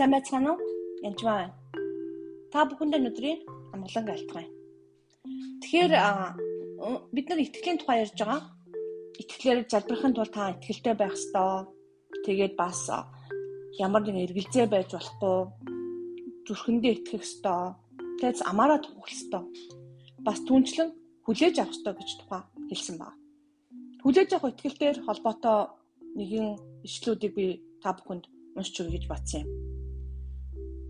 Сайн байцгаана уу? Янжмаа. Та бүхэндээ өдрийн амгалан айлтгая. Тэгэхээр бид нар итгэлийн тухай ярьж байгаа. Итгэлээр залбирахын тулд та итгэлтэй байх ёстой. Тэгээд бас ямар нэгэн эргэлзээ байж болохгүй. Зүрхэндээ итгэх ёстой. Тэгээс амаараа тухах ёстой. Бас түнчлэн хүлээж авах ёстой гэж тухай хэлсэн байна. Хүлээж авах итгэлээр холбоотой нэгэн ишлүүдийг би та бүхэнд уншиж өгье гэж батсан юм.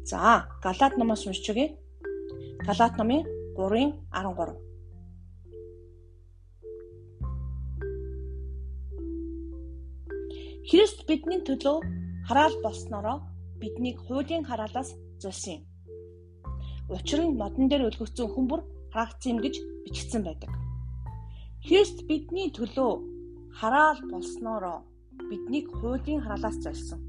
За, Галаат номоос уншиж өгье. Галаат номын 3-ын 13. Христ бидний төлөө хараал болсноороо биднийг хуулийн хараалаас золсон юм. Учир нь модон дээр өлгөгцсөн хүмүүр харагдсан гэж бичигдсэн байдаг. Христ бидний төлөө хараал болсноороо биднийг хуулийн хараалаас золсон.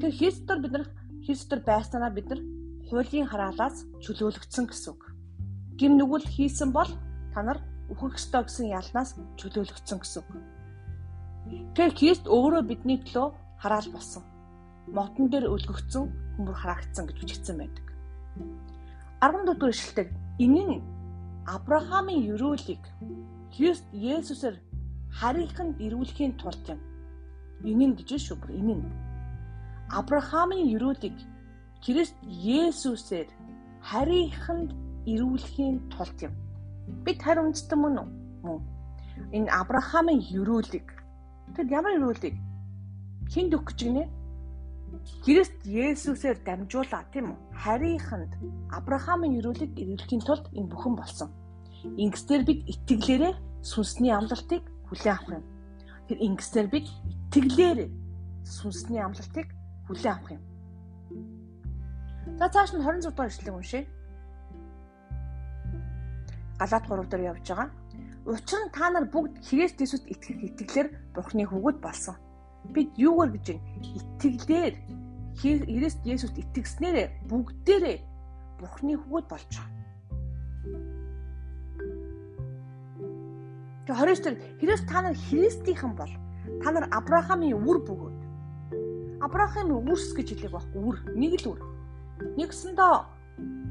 Тэгэхээр Христээр бид нар Христээр байснараа бид нар хуулийн хараалаас чөлөөлөгдсөн гэсэн үг. Гим нүгэл хийсэн бол та нар үхэх ёстой гэсэн ялнаас чөлөөлөгдсөн гэсэн үг. Тэгэхээр Христ өөрөө бидний төлөө хараал болсон. Мотон дээр өлгөгдсөн хүмүүр хараагдсан гэж бичигдсэн байдаг. 14 дугаар ишлэлээр энэ нь Авраамийн өрөөлийг Христ Есүсээр харийнханд ирүүлэхийн тулд юм. Энэ нь гэж шүү бүр энэ нь Авраамийн өрөөлийг Христ Есүсээр харийнханд ирүүлэхийн тулд юм. Бид харин үндэстэн мөн үү? Энэ Авраамийн өрөөлийг Тэгэд ямар өрөөлийг хинд гэж гинэ? Христ Есүсээр дамжуулаад тийм үү? Харийнханд Авраамийн өрөөлийг ирүүлэхийн тулд энэ бүхэн болсон. Ингэснээр бид итгэлээрээ сүнсний амлалтыг хүлээн авах юм. Тэр ингэснээр бид итгэлээр сүнсний амлалтыг хүлээн авах юм. За цааш нь 26 дугаар ишлэгийг уншъя. Галаат 3 дээр явж байгаа. Учир нь та нар бүгд Христ Иесуст итгэх итгэлээр Бурхны хүүгүүд болсон. Бид юугаар гэж итгэлээр Христ Иесуст итгэснээр бүгдээрээ Бурхны хүүгүүд болж байгаа. Тэгээ 29 дээр Христ та нар Христийнхэн бол та нар Авраамийн үр бөгөөд Авраамын үрс гэж хэлэх байхгүй үр нэг л үр. Нэгсэндээ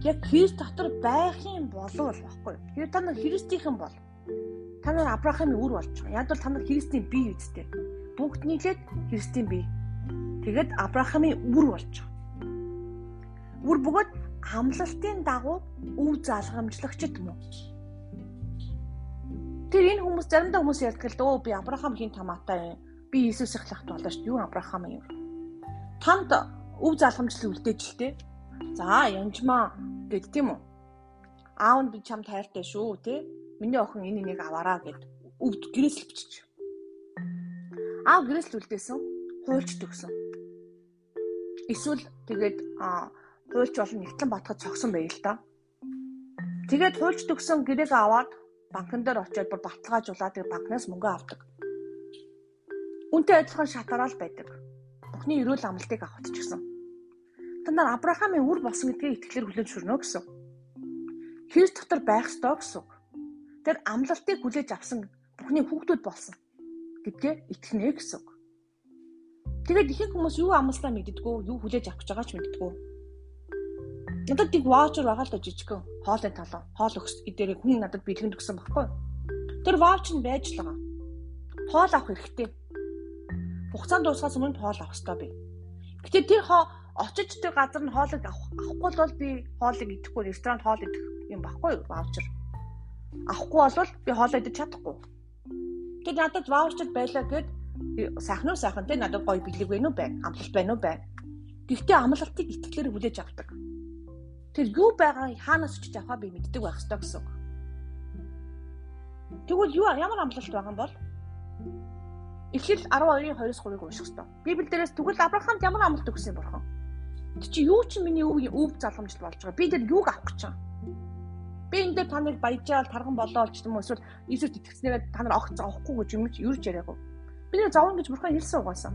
яг Христ дотор байх юм болов байхгүй. Тэр та нар Христийнхэн бол та нар Авраамын үр болж байгаа. Яг бол та нар Христийн бие үсттэй. Бүгд нийлээд Христийн бие. Тэгэд Авраамын үр болж байгаа. Үр бөгөөд хамлалтын дагуу өв залгамжлагчд мөн. Тэр энэ хүмүүс заримдаа хүмүүс ярьдаг л дөө би Авраам хин тамаатай би Иесусийг лахт болоо шүү. Юу Авраам юм танд өв залхамжлал үлдээж л тээ. За янжмаа гэд тийм үү. Аав нь би чамд хайртай шүү тий. Миний охин энэ нэг аваараа гэд өвд гэрээсэл бичиж. Аав гэрээсэл үлдээсэн. Хуульч төгсөн. Эсвэл тэгээд хуульч болон нэгтлэн батгад цогсон байл л да. Тэгээд хуульч төгсөн гэрээг аваад банкн дээр очиод бүр баталгаажуулаад банкнаас мөнгө авдаг. Үнтэй адилхан шатараал байдаг Бурхны эрүүл амлалтыг авахт ч гэсэн. Та нар Авраамийн үр болсон гэдгийг итгэлээр хүлээн зөвшөөрнө гэсэн. Христ дотор байх ёстой гэсэн. Тэр амлалтыг хүлээж авсан Бурхны хүүхдүүд болсон гэдгээ итгэнэ гэсэн. Тэгээд ихэнх хүмүүс юу амлалаа мэддэггүй, юу хүлээж авах гэж байгаа ч мэддэггүй. Надад тийг ваучер байгаа л да жижигхэн хоолын талаа. Хоол өгс эдгээр хүн надад бэлгэн төгсөн баггүй. Тэр ваучер нь байж л байгаа. Хоол авах хэрэгтэй хугацаанд дуусахаас өмнө хоол авах хэрэгтэй би. Гэтэ тэр хоо очиж тэр газар нь хоолыг авахгүй бол би хоолыг идэхгүй ресторанд хоол идэх юм баггүй ваучер. Авахгүй бол би хоолоо идэж чадахгүй. Тэгээд надад ваучер байлаа гэд сайхан уу сайхан те надад гоё бэлэг байна уу байна амлалт байна уу байна. Гэхдээ амлалтыг итгэлээр хүлээж авдаг. Тэр юу байгаа хаанаас очиж авахаа би мэддэг байх ёстой гэсэн. Тэгвэл юу ямар амлалт байгаа юм бол Эхлэл 12-ийн 2-3-ыг унших хэрэгтэй. Библи дээрээс тэгвэл Авраамд ямар амлалт өгсөн бурхан? Тэг чи юу ч миний өв өв залгамжл болж байгаа. Би тэр юуг авах гэж байгаа? Би энэ дээр та нарыг баяжаал тархан болоо ч юм эсвэл Иесус итгэснээр та нар огц авахгүй гэж юм чи юрж яриаггүй. Би нэр зовно гэж бурхан хэлсэн угаасаа.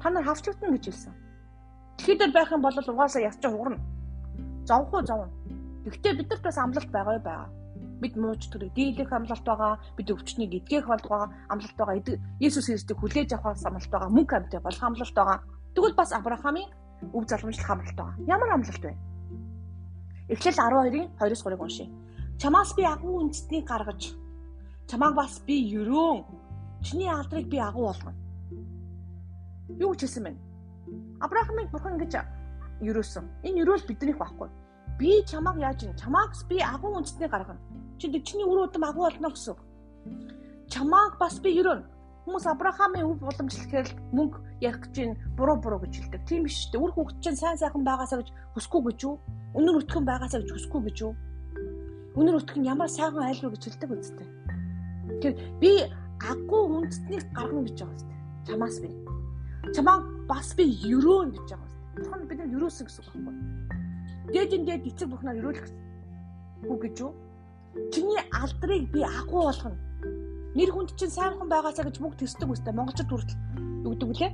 Та нар хавчигдана гэж хэлсэн. Дээр байх юм бол угаасаа ясч хугарна. Зовхгүй зовно. Гэхдээ бид нарт бас амлалт байгаа байгаа бид мууч төрөй дийлэх амлалт байгаа бид өвчнийг эдгэх болдог байгаа амлалт байгаа Есүс Христийг хүлээж авах амлалт байгаа мөнх амьтаа болох амлалт байгаа Тэгвэл бас Авраамийн өв залгамжлах амралт байгаа. Ямар амралт вэ? Эхлэл 12-ийн 2-3-ыг уншъя. Чамаас би агуу үндэстнийг гаргаж чамааг бас би өрөөн чиний алдрыг би агуу болгоно. Юу гэж хэлсэн бэ? Авраамыг бурхан ингэж өрөөсөн. Энэ өрөөл биднийх байхгүй. Би чамааг яаж ин чамаагс би агуу үндэстнийг гаргана. Чи чиний үр өдөм агуу болно гэсэн. Чамааг бас би өрөөнө. Хүмүүс Авраамын өв уламжлалхээр мөнгө ярих гэж байна, буруу буруу гэж хэлдэг. Тийм биш үү? Үр хөвгт чинь сайн сайхан байгаасаа гэж хүсэхгүй гэж юу? Өнөр өтгөн байгаасаа гэж хүсэхгүй гэж юу? Өнөр өтгөн ямар сайхан айлгүй гэж хэлдэг үстэй. Тэр би агуу үндэстнийг гаргана гэж байгаа үстэй. Чамаас би. Чамаа бас би өрөөн гэж байгаа үстэй. Бурхан бидэнд өрөөсөн гэсэн үг байхгүй. Дээдин дээд эцэг бурхнаар өрөөлөх үг гэж юу? Чиний алдрыг би агуу болгоно. Нэр хүнд чинь сайнхан байгаасаа гэж мөнгө төсдөг үстэй. Монголчууд хүртэл юу гэдэг вүлээ?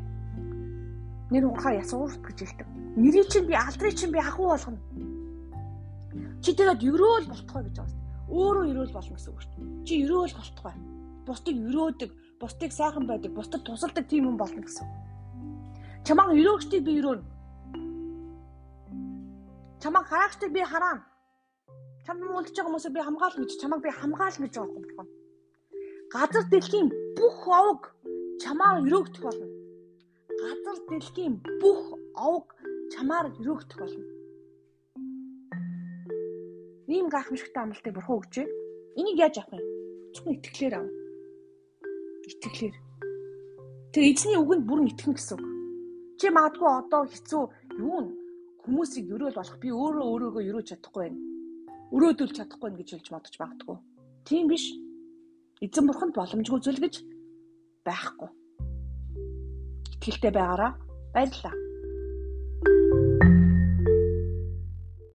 Нэр ухаа ясуурт гэж хэлдэг. Нэрийг чинь би алдрыг чинь би агуу болгоно Чи тэгээд өрөөл болтгой гэж байгаа юм. Өөрөө өрөөл болно гэсэн үг шүү дээ. Чи өрөөл болтгой. Бусдыг өрөөдөг, бусдыг сайхан байдаг, бусдад тусалдаг тийм юм болно гэсэн. Чамаа өрөөгчдийг би өрөөнө. Чамаа хараагчдыг би хараана. Чамд муулж байгаа хүмүүсээ би хамгаална гэж чамайг би хамгаална гэж байгаа юм байна. Газар дэлхийн бүх овог чамаар өрөөгдөх болно. Газар дэлхийн бүх овог чамаар өрөөгдөх болно ийм гайхамшигтай амлалтыг бурхан өгч байна. Энийг яаж авах юм? Зөвхөн итгэлээр ав. Итгэлээр. Тэр эзний үгэнд бүрэн итгэн гэсэн үг. Чи магадгүй одоо хэцүү юу н хүмүүсийг өрөөл болох би өөрөө өөрийгөө өрөөж чадахгүй байна. Өрөөдөл чадахгүй байна гэж хэлж бодож магадгүй. Тийм биш. Эзэн бурханд боломжгүй зүйл гэж байхгүй. Итгэлтэй байгаараа баярлалаа.